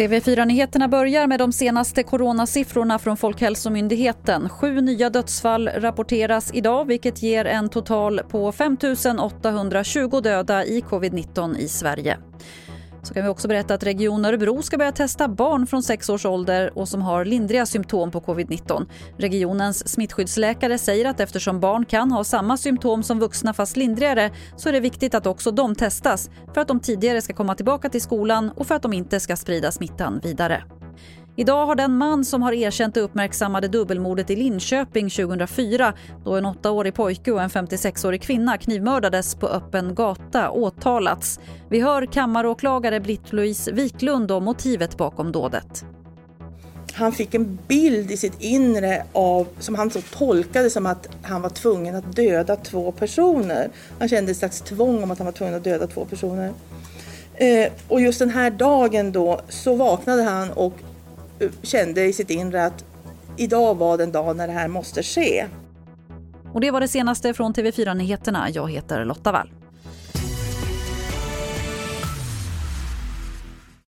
TV4-nyheterna börjar med de senaste coronasiffrorna från Folkhälsomyndigheten. Sju nya dödsfall rapporteras idag vilket ger en total på 5 820 döda i covid-19 i Sverige. Så kan vi också berätta att Region Örebro ska börja testa barn från 6 års ålder och som har lindriga symptom på covid-19. Regionens smittskyddsläkare säger att eftersom barn kan ha samma symptom som vuxna fast lindrigare så är det viktigt att också de testas för att de tidigare ska komma tillbaka till skolan och för att de inte ska sprida smittan vidare. Idag har den man som har erkänt det uppmärksammade dubbelmordet i Linköping 2004 då en 8-årig pojke och en 56-årig kvinna knivmördades på öppen gata åtalats. Vi hör kammaråklagare Britt-Louise Wiklund om motivet bakom dådet. Han fick en bild i sitt inre av, som han så tolkade som att han var tvungen att döda två personer. Han kände ett slags tvång om att han var tvungen att döda två personer. Eh, och just den här dagen då så vaknade han och kände i sitt inre att idag var den dag när det här måste ske. Och det var det senaste från TV4 Nyheterna. Jag heter Lotta Wall.